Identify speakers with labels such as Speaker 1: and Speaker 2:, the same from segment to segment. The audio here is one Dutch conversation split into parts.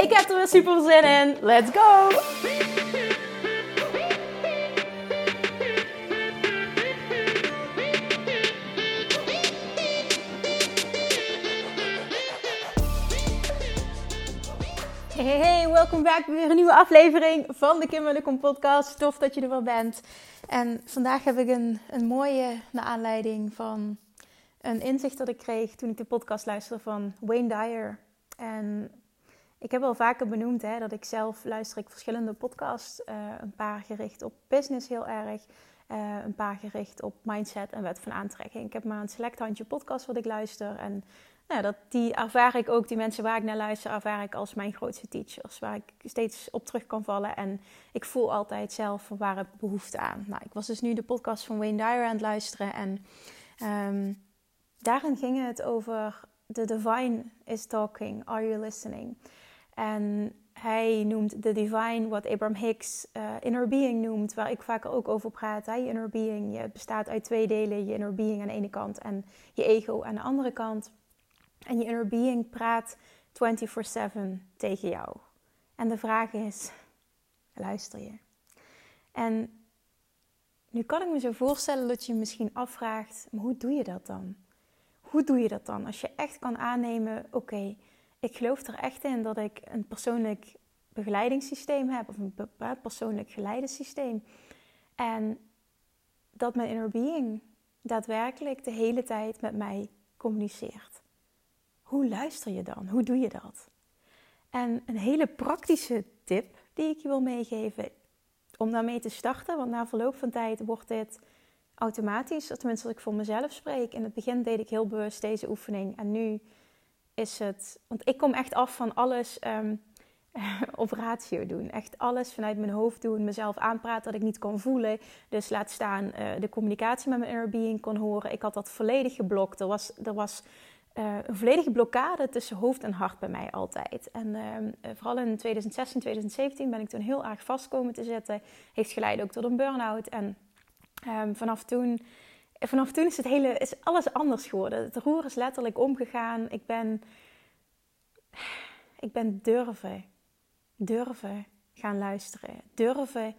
Speaker 1: Ik heb er weer super zin in. Let's go! Hey, hey, welkom bij weer een nieuwe aflevering van de Kim Welkom podcast. Tof dat je er wel bent. En vandaag heb ik een, een mooie, naar aanleiding van een inzicht dat ik kreeg toen ik de podcast luisterde van Wayne Dyer. En ik heb al vaker benoemd hè, dat ik zelf luister ik verschillende podcasts. Uh, een paar gericht op business heel erg. Uh, een paar gericht op mindset en wet van aantrekking. Ik heb maar een select handje podcast wat ik luister. En nou, dat, die ervaar ik ook, die mensen waar ik naar luister, ervaar ik als mijn grootste teachers. Waar ik steeds op terug kan vallen. En ik voel altijd zelf waar ik behoefte aan. Nou, ik was dus nu de podcast van Wayne Dyer aan het luisteren. En um, daarin ging het over The Divine is Talking, Are You Listening? En hij noemt The Divine, wat Abraham Hicks uh, Inner Being noemt, waar ik vaker ook over praat. Hè? Je Inner Being je bestaat uit twee delen. Je Inner Being aan de ene kant en je ego aan de andere kant. En je Inner Being praat 24-7 tegen jou. En de vraag is, luister je? En nu kan ik me zo voorstellen dat je je misschien afvraagt, maar hoe doe je dat dan? Hoe doe je dat dan? Als je echt kan aannemen, oké, ik geloof er echt in dat ik een persoonlijk begeleidingssysteem heb, of een persoonlijk geleidensysteem. En dat mijn inner being daadwerkelijk de hele tijd met mij communiceert. Hoe luister je dan? Hoe doe je dat? En een hele praktische tip die ik je wil meegeven om daarmee te starten, want na verloop van tijd wordt dit automatisch, tenminste als ik voor mezelf spreek. In het begin deed ik heel bewust deze oefening en nu is het. Want ik kom echt af van alles um, op ratio doen. Echt alles vanuit mijn hoofd doen. Mezelf aanpraten dat ik niet kon voelen. Dus laat staan uh, de communicatie met mijn inner being kon horen. Ik had dat volledig geblokt. Er was, er was uh, een volledige blokkade tussen hoofd en hart bij mij altijd. En uh, vooral in 2016, 2017 ben ik toen heel erg vast komen te zitten. Heeft geleid ook tot een burn-out. En um, vanaf toen vanaf toen is, het hele, is alles anders geworden. Het roer is letterlijk omgegaan. Ik ben, ik ben durven, durven gaan luisteren. Durven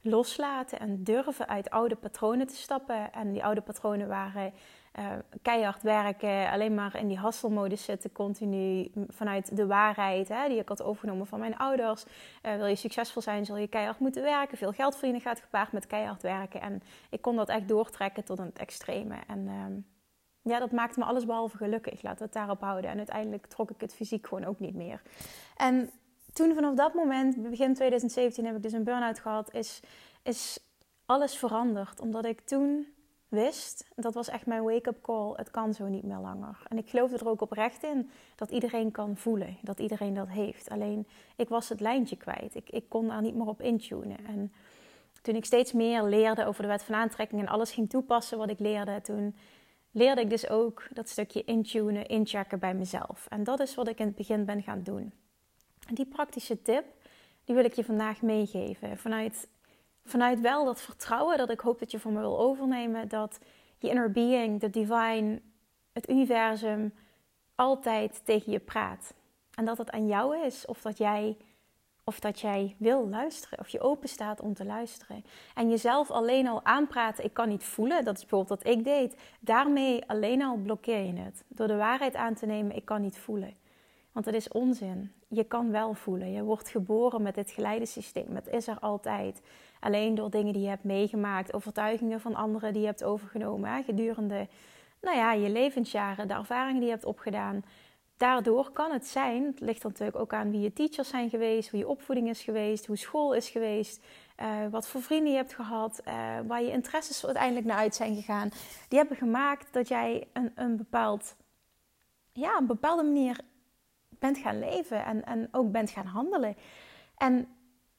Speaker 1: loslaten en durven uit oude patronen te stappen. En die oude patronen waren uh, keihard werken, alleen maar in die hasselmodus zitten, continu vanuit de waarheid hè, die ik had overgenomen van mijn ouders. Uh, wil je succesvol zijn, zul je keihard moeten werken. Veel geld verdienen gaat gepaard met keihard werken. En ik kon dat echt doortrekken tot het extreme. En uh, ja, dat maakte me alles behalve gelukkig. We het daarop houden. En uiteindelijk trok ik het fysiek gewoon ook niet meer. En toen vanaf dat moment, begin 2017, heb ik dus een burn-out gehad, is, is alles veranderd. Omdat ik toen wist, dat was echt mijn wake-up call, het kan zo niet meer langer. En ik geloofde er ook oprecht in dat iedereen kan voelen, dat iedereen dat heeft. Alleen ik was het lijntje kwijt, ik, ik kon daar niet meer op intunen. En toen ik steeds meer leerde over de wet van aantrekking en alles ging toepassen wat ik leerde, toen leerde ik dus ook dat stukje intunen, inchecken bij mezelf. En dat is wat ik in het begin ben gaan doen. En die praktische tip, die wil ik je vandaag meegeven. Vanuit vanuit wel dat vertrouwen dat ik hoop dat je van me wil overnemen. Dat je inner being, de divine, het universum altijd tegen je praat. En dat het aan jou is of dat jij, of dat jij wil luisteren. Of je open staat om te luisteren. En jezelf alleen al aanpraten, ik kan niet voelen. Dat is bijvoorbeeld wat ik deed. Daarmee alleen al blokkeer je het. Door de waarheid aan te nemen, ik kan niet voelen. Want het is onzin. Je kan wel voelen. Je wordt geboren met dit geleidensysteem. Het is er altijd. Alleen door dingen die je hebt meegemaakt, overtuigingen van anderen die je hebt overgenomen gedurende nou ja, je levensjaren, de ervaringen die je hebt opgedaan. Daardoor kan het zijn, het ligt natuurlijk ook aan wie je teachers zijn geweest, hoe je opvoeding is geweest, hoe school is geweest, uh, wat voor vrienden je hebt gehad, uh, waar je interesses uiteindelijk naar uit zijn gegaan. Die hebben gemaakt dat jij een, een, bepaald, ja, een bepaalde manier bent gaan leven en, en ook bent gaan handelen. En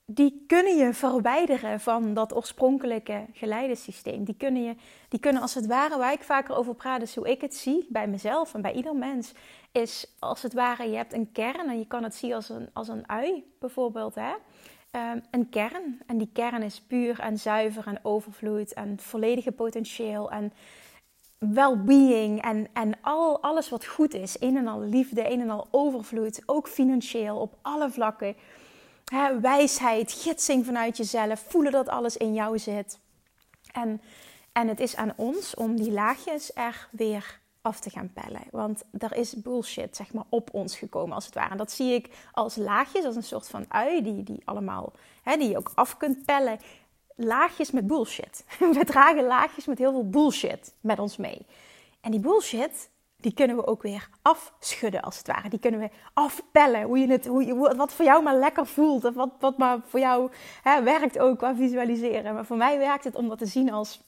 Speaker 1: die kunnen je verwijderen van dat oorspronkelijke geleidensysteem. Die kunnen, je, die kunnen als het ware, waar ik vaker over praat, is hoe ik het zie bij mezelf en bij ieder mens, is als het ware, je hebt een kern en je kan het zien als een, als een ui bijvoorbeeld. Hè? Um, een kern. En die kern is puur en zuiver en overvloed en volledige potentieel en well-being en, en al, alles wat goed is. Een en al liefde, een en al overvloed, ook financieel op alle vlakken wijsheid, gidsing vanuit jezelf, voelen dat alles in jou zit. En, en het is aan ons om die laagjes er weer af te gaan pellen. Want er is bullshit, zeg maar, op ons gekomen, als het ware. En dat zie ik als laagjes, als een soort van ui, die, die allemaal, hè, die je ook af kunt pellen. Laagjes met bullshit. We dragen laagjes met heel veel bullshit met ons mee. En die bullshit, die kunnen we ook weer afschudden als het ware. Die kunnen we afpellen. Hoe je het, hoe je, wat voor jou maar lekker voelt. Of wat, wat maar voor jou hè, werkt ook qua visualiseren. Maar voor mij werkt het om dat te zien als...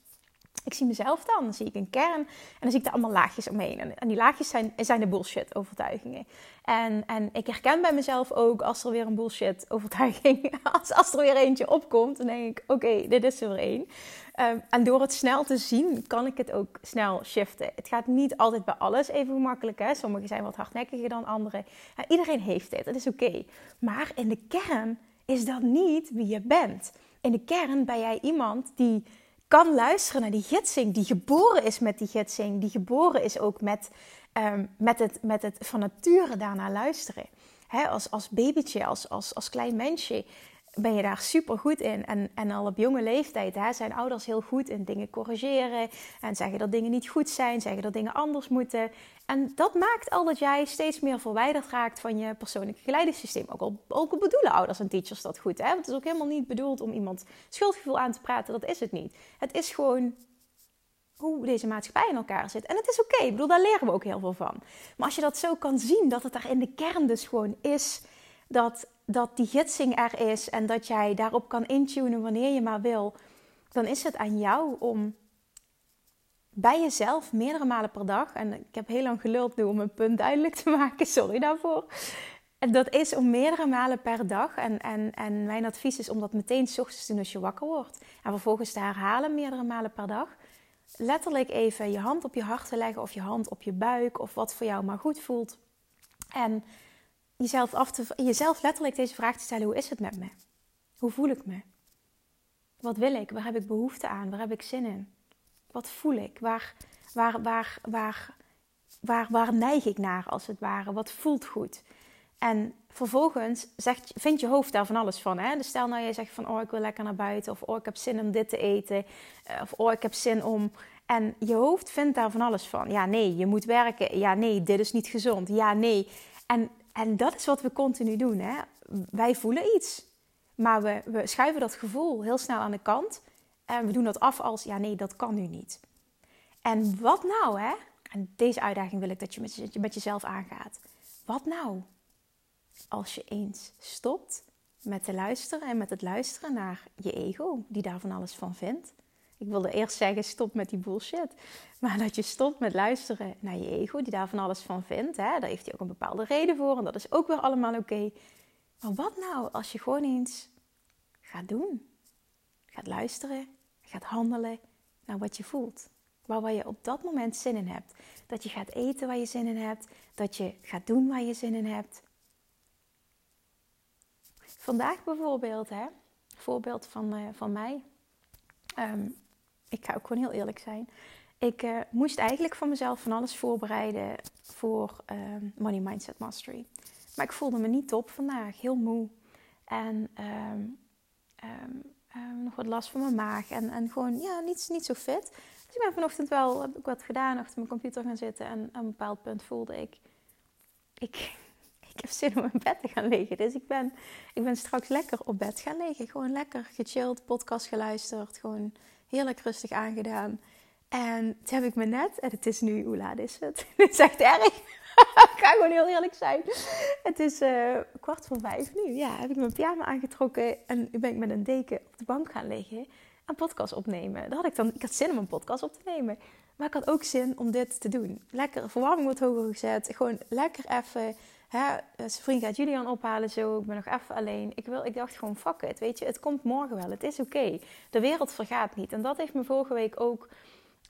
Speaker 1: Ik zie mezelf dan, dan zie ik een kern en dan zie ik er allemaal laagjes omheen. En, en die laagjes zijn, zijn de bullshit overtuigingen. En, en ik herken bij mezelf ook als er weer een bullshit overtuiging, als, als er weer eentje opkomt, dan denk ik, oké, dit is er weer één. Ehm, en door het snel te zien, kan ik het ook snel shiften. Het gaat niet altijd bij alles even gemakkelijk. Hè? Sommigen zijn wat hardnekkiger dan anderen. iedereen heeft dit, dat is oké. Maar in de kern is dat niet wie je bent. In de kern ben jij iemand die kan luisteren naar die gidsing, die geboren is met die gidsing, die geboren is ook met, ehm, met, het, met het van nature daarna luisteren. als, als babytje, als, als, als klein mensje ben je daar super goed in. En, en al op jonge leeftijd hè, zijn ouders heel goed in dingen corrigeren. En zeggen dat dingen niet goed zijn, zeggen dat dingen anders moeten. En dat maakt al dat jij steeds meer verwijderd raakt van je persoonlijke geleidingssysteem. Ook al, ook bedoelen ouders en teachers dat goed. Hè? Want het is ook helemaal niet bedoeld om iemand schuldgevoel aan te praten. Dat is het niet. Het is gewoon hoe deze maatschappij in elkaar zit. En het is oké. Ik bedoel, daar leren we ook heel veel van. Maar als je dat zo kan zien, dat het daar in de kern dus gewoon is dat, dat die gidsing er is en dat jij daarop kan intunen wanneer je maar wil, dan is het aan jou om bij jezelf meerdere malen per dag, en ik heb heel lang geluld nu om een punt duidelijk te maken, sorry daarvoor. En dat is om meerdere malen per dag. En, en, en mijn advies is om dat meteen s ochtends te doen als je wakker wordt. En vervolgens te herhalen meerdere malen per dag. Letterlijk even je hand op je hart te leggen of je hand op je buik of wat voor jou maar goed voelt. En jezelf, af te, jezelf letterlijk deze vraag te stellen: hoe is het met me? Hoe voel ik me? Wat wil ik? Waar heb ik behoefte aan? Waar heb ik zin in? Wat voel ik? Waar, waar, waar, waar, waar, waar neig ik naar als het ware? Wat voelt goed? En vervolgens zegt, vindt je hoofd daar van alles van. Hè? Dus stel nou je zegt van oh ik wil lekker naar buiten. Of oh ik heb zin om dit te eten. Eh, of oh ik heb zin om... En je hoofd vindt daar van alles van. Ja nee, je moet werken. Ja nee, dit is niet gezond. Ja nee. En en dat is wat we continu doen. Hè? Wij voelen iets, maar we, we schuiven dat gevoel heel snel aan de kant. En we doen dat af als, ja nee, dat kan nu niet. En wat nou, hè? En deze uitdaging wil ik dat je met, met jezelf aangaat. Wat nou als je eens stopt met te luisteren en met het luisteren naar je ego, die daar van alles van vindt. Ik wilde eerst zeggen, stop met die bullshit. Maar dat je stopt met luisteren naar je ego, die daar van alles van vindt. Hè? Daar heeft hij ook een bepaalde reden voor en dat is ook weer allemaal oké. Maar wat nou als je gewoon eens gaat doen? Gaat luisteren, gaat handelen naar wat je voelt. Waar, je op dat moment zin in hebt. Dat je gaat eten waar je zin in hebt. Dat je gaat doen waar je zin in hebt. Vandaag bijvoorbeeld, hè, voorbeeld van, uh, van mij. Um, ik ga ook gewoon heel eerlijk zijn. Ik uh, moest eigenlijk voor mezelf van alles voorbereiden voor um, Money Mindset Mastery. Maar ik voelde me niet top vandaag, heel moe. En um, um, nog wat last van mijn maag. En, en gewoon, ja, niet, niet zo fit. Dus ik ben vanochtend wel, wat gedaan, achter mijn computer gaan zitten. En op een bepaald punt voelde ik, ik, ik heb zin om in bed te gaan liggen. Dus ik ben, ik ben straks lekker op bed gaan liggen. Gewoon lekker gechilled, podcast geluisterd. Gewoon heerlijk rustig aangedaan. En toen heb ik me net, en het is nu, hoe laat is het? Het is echt erg. ik ga gewoon heel eerlijk zijn. Het is uh, kwart voor vijf nu. Ja, heb ik mijn pyjama aangetrokken en ben ik met een deken op de bank gaan liggen. Een podcast opnemen. Dat had ik dan, ik had zin om een podcast op te nemen. Maar ik had ook zin om dit te doen. Lekker, verwarming wordt hoger gezet. Gewoon lekker even hè, zijn vriend gaat Julian ophalen zo, ik ben nog even alleen. Ik, wil, ik dacht gewoon, fuck it, weet je, het komt morgen wel, het is oké. De wereld vergaat niet. En dat heeft me vorige week ook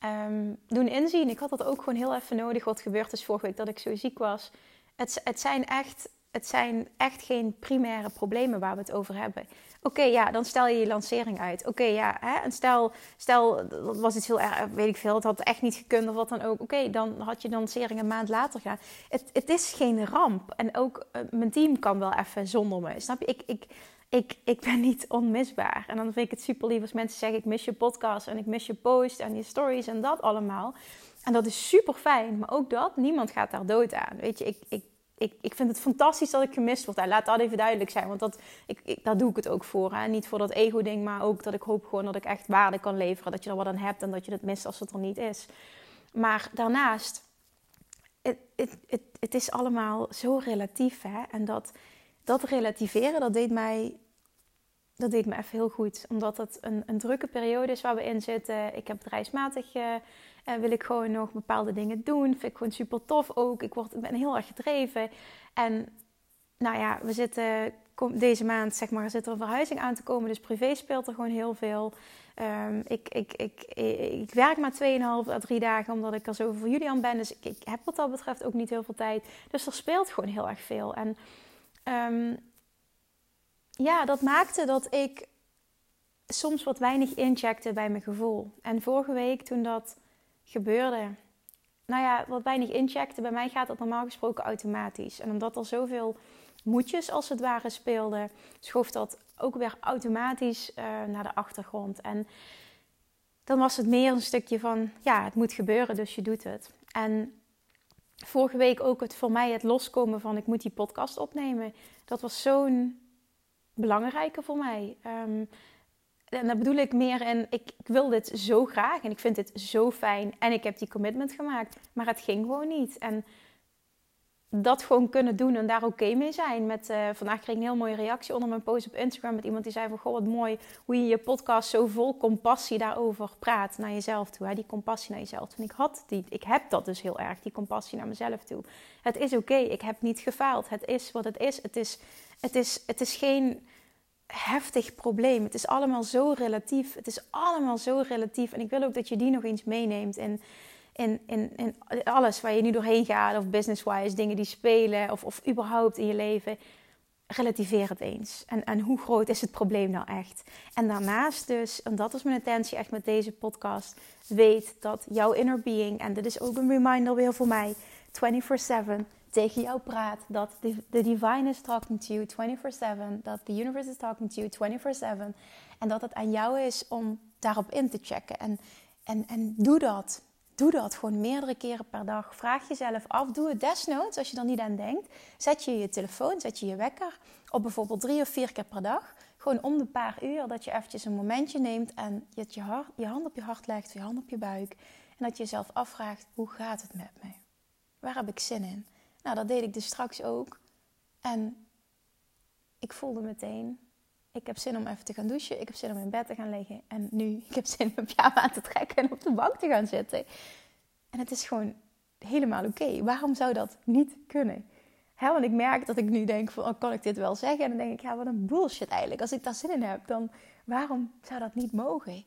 Speaker 1: um, doen inzien. Ik had dat ook gewoon heel even nodig. Wat gebeurd is vorige week dat ik zo ziek was. Het, het, zijn, echt, het zijn echt geen primaire problemen waar we het over hebben. Oké, ja, dan stel je je lancering uit. Oké, ja, hè, en stel, stel, dat was iets heel erg, weet ik veel, het had echt niet gekund of wat dan ook. Oké, dan had je de lancering een maand later gaan. Het, het is geen ramp. En ook uh, mijn team kan wel even zonder me. Snap je? Ik, ik, ik, ik ben niet onmisbaar. En dan vind ik het super lief als mensen zeggen: Ik mis je podcast en ik mis je post en je stories en dat allemaal. En dat is super fijn, maar ook dat, niemand gaat daar dood aan. Weet je, ik, ik, ik, ik vind het fantastisch dat ik gemist word. laat dat even duidelijk zijn, want dat, ik, ik, daar doe ik het ook voor. Niet voor dat ego-ding, maar ook dat ik hoop gewoon dat ik echt waarde kan leveren. Dat je er wat aan hebt en dat je het mist als het er niet is. Maar daarnaast, het, is allemaal zo relatief. Hè? En dat dat relativeren, dat deed mij, dat deed me even heel goed. Omdat het een, een drukke periode is waar we in zitten. Ik heb bedrijfsmatig, uh, wil ik gewoon nog bepaalde dingen doen. Vind ik gewoon super tof ook. Ik, word, ben heel erg gedreven. En nou ja, we zitten deze maand, zeg maar, zit er een verhuizing aan te komen. Dus privé speelt er gewoon heel veel. Um, ik, ik, ik, ik, werk maar 2,5 à 3 dagen omdat ik er zo voor Julian ben. Dus ik, heb wat dat betreft ook niet heel veel tijd. Dus er speelt gewoon heel erg veel. En um, ja, dat maakte dat ik soms wat weinig incheckte bij mijn gevoel. En vorige week toen dat gebeurde, nou ja, wat weinig incheckte, bij mij gaat dat normaal gesproken automatisch. En omdat er zoveel moedjes als het ware speelden, schoof dat ook weer automatisch uh, naar de achtergrond. En dan was het meer een stukje van, ja, het moet gebeuren, dus je doet het. En vorige week ook het, voor mij het loskomen van ik moet die podcast opnemen. Dat was zo'n belangrijke voor mij. Um, en daar bedoel ik meer in, ik, ik, wil dit zo graag en ik vind dit zo fijn. En ik heb die commitment gemaakt, maar het ging gewoon niet. En dat gewoon kunnen doen en daar oké mee zijn. Met, uh, vandaag kreeg ik een heel mooie reactie onder mijn post op Instagram met iemand die zei van... Goh, wat mooi hoe je je podcast zo vol compassie daarover praat naar jezelf toe. Hè? Die compassie naar jezelf toe. En ik had die, ik heb dat dus heel erg, die compassie naar mezelf toe. Het is oké, ik heb niet gefaald. Het is wat het is. Het is, het is, het is geen heftig probleem. Het is allemaal zo relatief. Het is allemaal zo relatief. En ik wil ook dat je die nog eens meeneemt in in, in, in alles waar je nu doorheen gaat, of business-wise, dingen die spelen, of, of überhaupt in je leven, relativeer het eens. En, en hoe groot is het probleem nou echt? En daarnaast dus, en dat is mijn intentie echt met deze podcast, weet dat jouw inner being, en dit is ook een reminder weer voor mij, 24-7 tegen jou praat, dat de divine is talking to you 24-7, dat the universe is talking to you 24-7, en dat het aan jou is om daarop in te checken. En, en, en doe dat. Doe dat gewoon meerdere keren per dag. Vraag jezelf af. Doe het desnoods als je er niet aan denkt. Zet je je telefoon, zet je je wekker op bijvoorbeeld drie of vier keer per dag. Gewoon om de paar uur dat je eventjes een momentje neemt en je, je, je hand op je hart legt, je hand op je buik. En dat je jezelf afvraagt, hoe gaat het met me? Waar heb ik zin in? Nou, dat deed ik dus straks ook. En ik voelde meteen, ik heb zin om even te gaan douchen. Ik heb zin om in bed te gaan liggen. En nu, ik heb zin om pyjama aan te trekken en op de bank te gaan zitten. En het is gewoon helemaal oké. Waarom zou dat niet kunnen? Want ik merk dat ik nu denk van, oh, kan ik dit wel zeggen? En dan denk ik, ja, wat een bullshit eigenlijk. Als ik daar zin in heb, dan waarom zou dat niet mogen?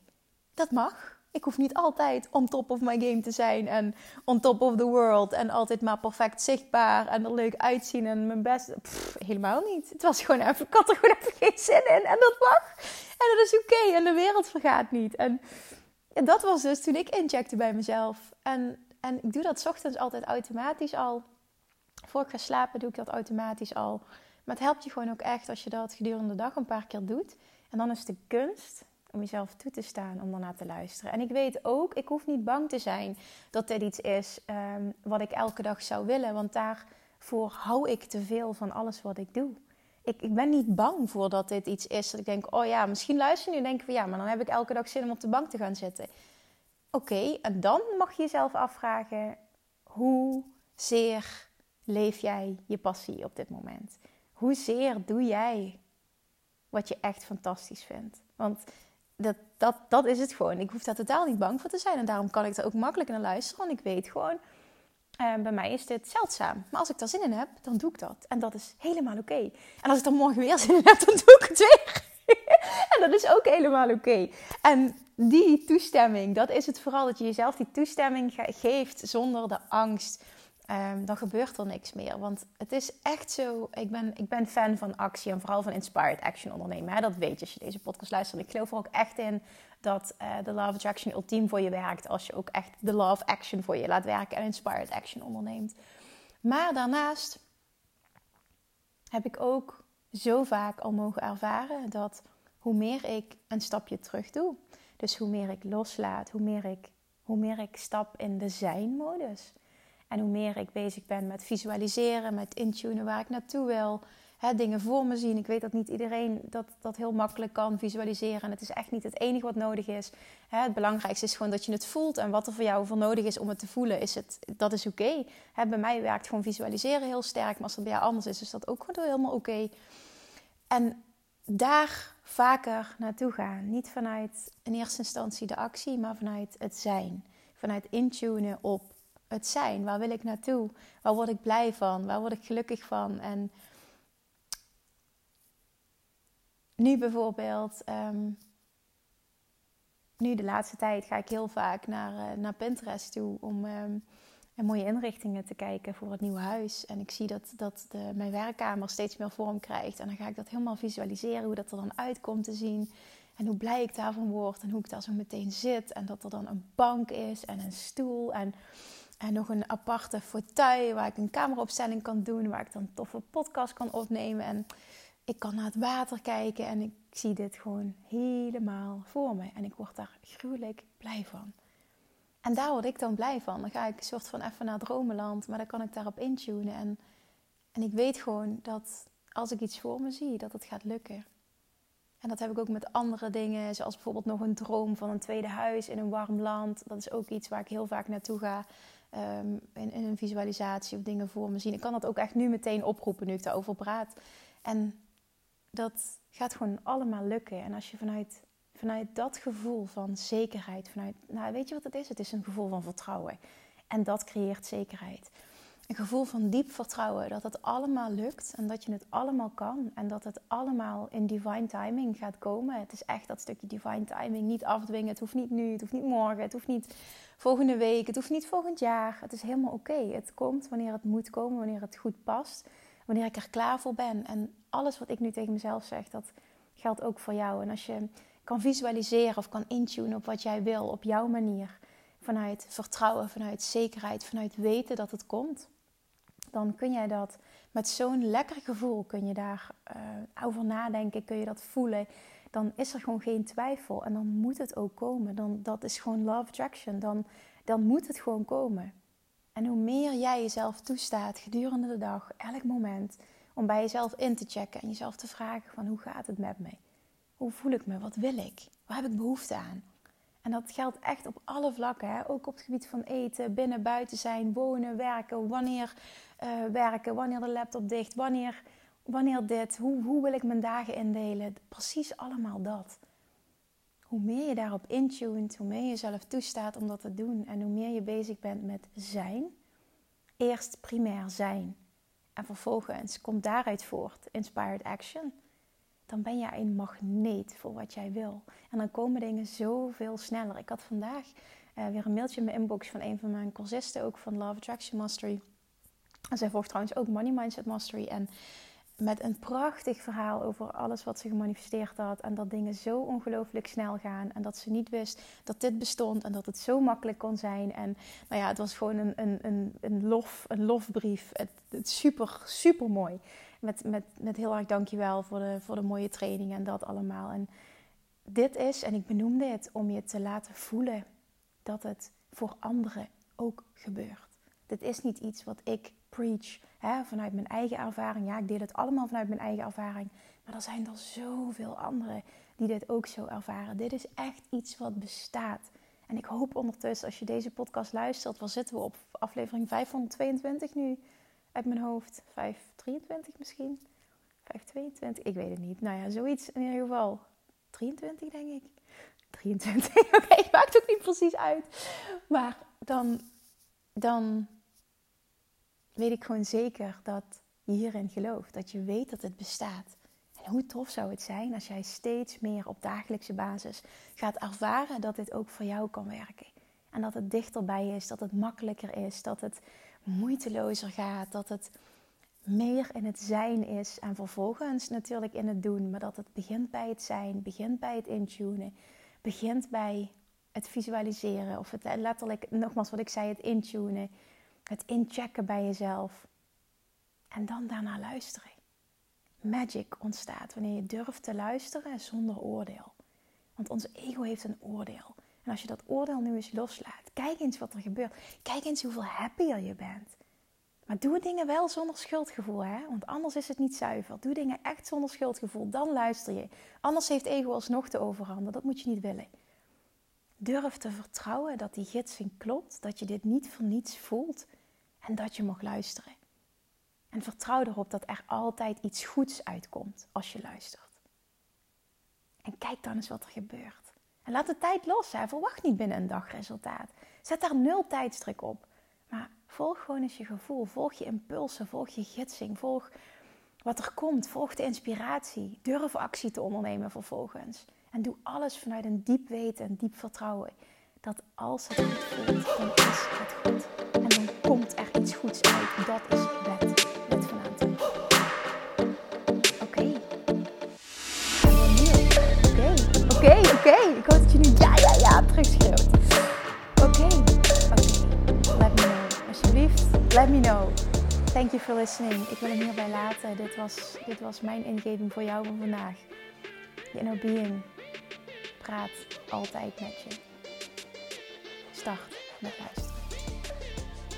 Speaker 1: Dat mag. Ik hoef niet altijd on top of my game te zijn en on top of the world en altijd maar perfect zichtbaar en er leuk uitzien en mijn best. helemaal niet. Het was gewoon even, ik had er gewoon even geen zin in en dat mag. En dat is oké en de wereld vergaat niet. En, dat was dus toen ik incheckte bij mezelf. En, en ik doe dat ochtends altijd automatisch al. Voor ik ga slapen doe ik dat automatisch al. Maar het helpt je gewoon ook echt als je dat gedurende de dag een paar keer doet. En dan is de kunst om jezelf toe te staan om daarna te luisteren. En ik weet ook, ik hoef niet bang te zijn dat dit iets is um, wat ik elke dag zou willen. Want daarvoor hou ik te veel van alles wat ik doe. Ik, ik ben niet bang voor dat dit iets is dat ik denk, oh ja, misschien luister je nu en denk van ja, maar dan heb ik elke dag zin om op de bank te gaan zitten. Oké, en dan mag je jezelf afvragen, hoe zeer leef jij je passie op dit moment? Hoezeer doe jij wat je echt fantastisch vindt? Want dat, dat, dat is het gewoon. Ik hoef daar totaal niet bang voor te zijn. En daarom kan ik er ook makkelijk naar luisteren. Want ik weet gewoon, Uh, bij mij is dit zeldzaam. Maar als ik daar zin in heb, dan doe ik dat. En dat is helemaal oké. En als ik dan morgen weer zin in heb, dan doe ik het weer. en dat is ook helemaal oké. En die toestemming, dat is het vooral dat je jezelf die toestemming geeft zonder de angst. Um, dan gebeurt er niks meer. Want het is echt zo. Ik ben, ik ben fan van actie en vooral van inspired action ondernemen. Hè? Dat weet je als je deze podcast luistert. Ik geloof er ook echt in dat uh, de Love Attraction ultiem voor je werkt. Als je ook echt de Love Action voor je laat werken en inspired action onderneemt. Maar daarnaast heb ik ook zo vaak al mogen ervaren dat hoe meer ik een stapje terug doe, dus hoe meer ik loslaat, hoe meer ik, hoe meer ik stap in de zijn-modus. En hoe meer ik bezig ben met visualiseren, met intunen waar ik naartoe wil, hè, dingen voor me zien. Ik weet dat niet iedereen dat, dat heel makkelijk kan visualiseren. En het is echt niet het enige wat nodig is. Hè, het belangrijkste is gewoon dat je het voelt. En wat er voor jou voor nodig is om het te voelen, is het, dat is oké. Bij mij werkt gewoon visualiseren heel sterk. Maar als het bij jou anders is, is dat ook gewoon helemaal oké. En daar vaker naartoe gaan. Niet vanuit in eerste instantie de actie, maar vanuit het zijn. Vanuit intunen op het zijn. Waar wil ik naartoe? Waar word ik blij van? Waar word ik gelukkig van? En nu bijvoorbeeld, ehm, nu de laatste tijd ga ik heel vaak naar, uh, naar Pinterest toe om um, mooie inrichtingen te kijken voor het nieuwe huis. En ik zie dat, dat de, mijn werkkamer steeds meer vorm krijgt. En dan ga ik dat helemaal visualiseren, hoe dat er dan uitkomt te zien. En hoe blij ik daarvan word en hoe ik daar zo meteen zit. En dat er dan een bank is en een stoel en, en nog een aparte fauteuil waar ik een cameraopstelling kan doen. Waar ik dan toffe podcast kan opnemen. En ik kan naar het water kijken en ik zie dit gewoon helemaal voor me. En ik word daar gruwelijk blij van. En daar word ik dan blij van. Dan ga ik een soort van even naar dromenland, maar dan kan ik daarop intunen. En, en ik weet gewoon dat als ik iets voor me zie, dat het gaat lukken. En dat heb ik ook met andere dingen, zoals bijvoorbeeld nog een droom van een tweede huis in een warm land. Dat is ook iets waar ik heel vaak naartoe ga. In, in, een visualisatie of dingen voor me zien. Ik kan dat ook echt nu meteen oproepen nu ik daarover praat. En dat gaat gewoon allemaal lukken. En als je vanuit, vanuit dat gevoel van zekerheid, vanuit, nou weet je wat het is? Het is een gevoel van vertrouwen. En dat creëert zekerheid. Een gevoel van diep vertrouwen dat het allemaal lukt en dat je het allemaal kan en dat het allemaal in divine timing gaat komen. Het is echt dat stukje divine timing niet afdwingen. Het hoeft niet nu, het hoeft niet morgen, het hoeft niet volgende week, het hoeft niet volgend jaar. Het is helemaal oké. Het komt wanneer het moet komen, wanneer het goed past wanneer ik er klaar voor ben. En alles wat ik nu tegen mezelf zeg, dat geldt ook voor jou. En als je kan visualiseren of kan intunen op wat jij wil, op jouw manier, vanuit vertrouwen, vanuit zekerheid, vanuit weten dat het komt, dan kun jij dat met zo'n lekker gevoel, kun je daar uh, over nadenken, kun je dat voelen. Dan is er gewoon geen twijfel en dan moet het ook komen. Dan, dat is gewoon love attraction. Dan, dan moet het gewoon komen. En hoe meer jij jezelf toestaat gedurende de dag, elk moment, om bij jezelf in te checken en jezelf te vragen van hoe gaat het met me? Hoe voel ik me? Wat wil ik? Waar heb ik behoefte aan? En dat geldt echt op alle vlakken, hè? ook op het gebied van eten, binnen, buiten zijn, wonen, werken, wanneer uh, werken, wanneer de laptop dicht, wanneer, wanneer dit, hoe, hoe wil ik mijn dagen indelen? Precies allemaal dat hoe meer je daarop intuned, hoe meer je jezelf toestaat om dat te doen en hoe meer je bezig bent met zijn, eerst primair zijn en vervolgens komt daaruit voort inspired action, dan ben jij een magneet voor wat jij wil. En dan komen dingen zoveel sneller. Ik had vandaag uh, weer een mailtje in mijn inbox van een van mijn cursisten, ook van Love Attraction Mastery. En zij volgt trouwens ook Money Mindset Mastery. En met een prachtig verhaal over alles wat ze gemanifesteerd had. En dat dingen zo ongelooflijk snel gaan. En dat ze niet wist dat dit bestond en dat het zo makkelijk kon zijn. En nou ja, het was gewoon een, een, een, een, lof, een lofbrief. Het, het super, super mooi. Met, met, met heel erg dankjewel voor de, voor de mooie training en dat allemaal. En dit is, en ik benoem dit, om je te laten voelen dat het voor anderen ook gebeurt. Dit is niet iets wat ik preach hè, vanuit mijn eigen ervaring. Ja, ik deel het allemaal vanuit mijn eigen ervaring. Maar er zijn er zoveel anderen die dit ook zo ervaren. Dit is echt iets wat bestaat. En ik hoop ondertussen, als je deze podcast luistert, waar zitten we op? Aflevering 522 nu uit mijn hoofd. 523 misschien? 522? Ik weet het niet. Nou ja, zoiets in ieder geval. 23 denk ik. 23, oké, okay, maakt ook niet precies uit. Maar dan, dan weet ik gewoon zeker dat je hierin gelooft. Dat je weet dat het bestaat. En hoe tof zou het zijn als jij steeds meer op dagelijkse basis gaat ervaren dat dit ook voor jou kan werken. En dat het dichterbij is, dat het makkelijker is, dat het moeitelozer gaat, dat het meer in het zijn is en vervolgens natuurlijk in het doen. Maar dat het begint bij het zijn, begint bij het intunen, begint bij het visualiseren of het letterlijk, nogmaals wat ik zei, het intunen, het inchecken bij jezelf. En dan daarna luisteren. Magic ontstaat wanneer je durft te luisteren zonder oordeel. Want ons ego heeft een oordeel. En als je dat oordeel nu eens loslaat, kijk eens wat er gebeurt. Kijk eens hoeveel happier je bent. Maar doe dingen wel zonder schuldgevoel, hè? Want anders is het niet zuiver. Doe dingen echt zonder schuldgevoel, dan luister je. Anders heeft ego alsnog de overhand. Dat moet je niet willen. Durf te vertrouwen dat die gidsing klopt, dat je dit niet voor niets voelt en dat je mag luisteren. En vertrouw erop dat er altijd iets goeds uitkomt als je luistert. En kijk dan eens wat er gebeurt. Laat de tijd los. Hè. Verwacht niet binnen een dag resultaat. Zet daar nul tijdstruk op. Maar volg gewoon eens je gevoel. Volg je impulsen. Volg je gidsing. Volg wat er komt. Volg de inspiratie. Durf actie te ondernemen vervolgens. En doe alles vanuit een diep weten en diep vertrouwen. Dat als het goed voelt, dan is het goed. En dan komt er iets goeds uit. Dat is. Wet Oké. Oké. Ik hoop dat je nu ja, ja, ja terugschreeuwt. Oké. Oké. Let me know. Alsjeblieft, let me know. Thank you for listening. Ik wil hem hierbij laten. Dit was, dit was mijn ingeving voor jou van vandaag. Je inner being praat altijd met je. Start met luisteren.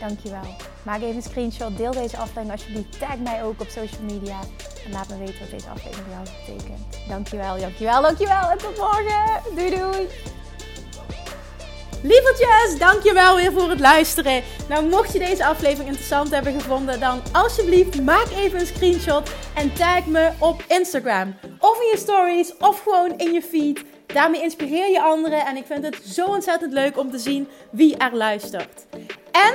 Speaker 1: Dankjewel. Maak even een screenshot. Deel deze aflevering alsjeblieft. Tag mij ook op social media. En laat me weten wat deze aflevering voor jou betekent. Dankjewel, dankjewel, dankjewel. En tot morgen. Doei doei. Lievertjes, dankjewel weer voor het luisteren. Nou, mocht je deze aflevering interessant hebben gevonden, dan alsjeblieft maak even een screenshot en tag me op Instagram. Of in je stories, of gewoon in je feed. Daarmee inspireer je anderen en ik vind het zo ontzettend leuk om te zien wie er luistert. En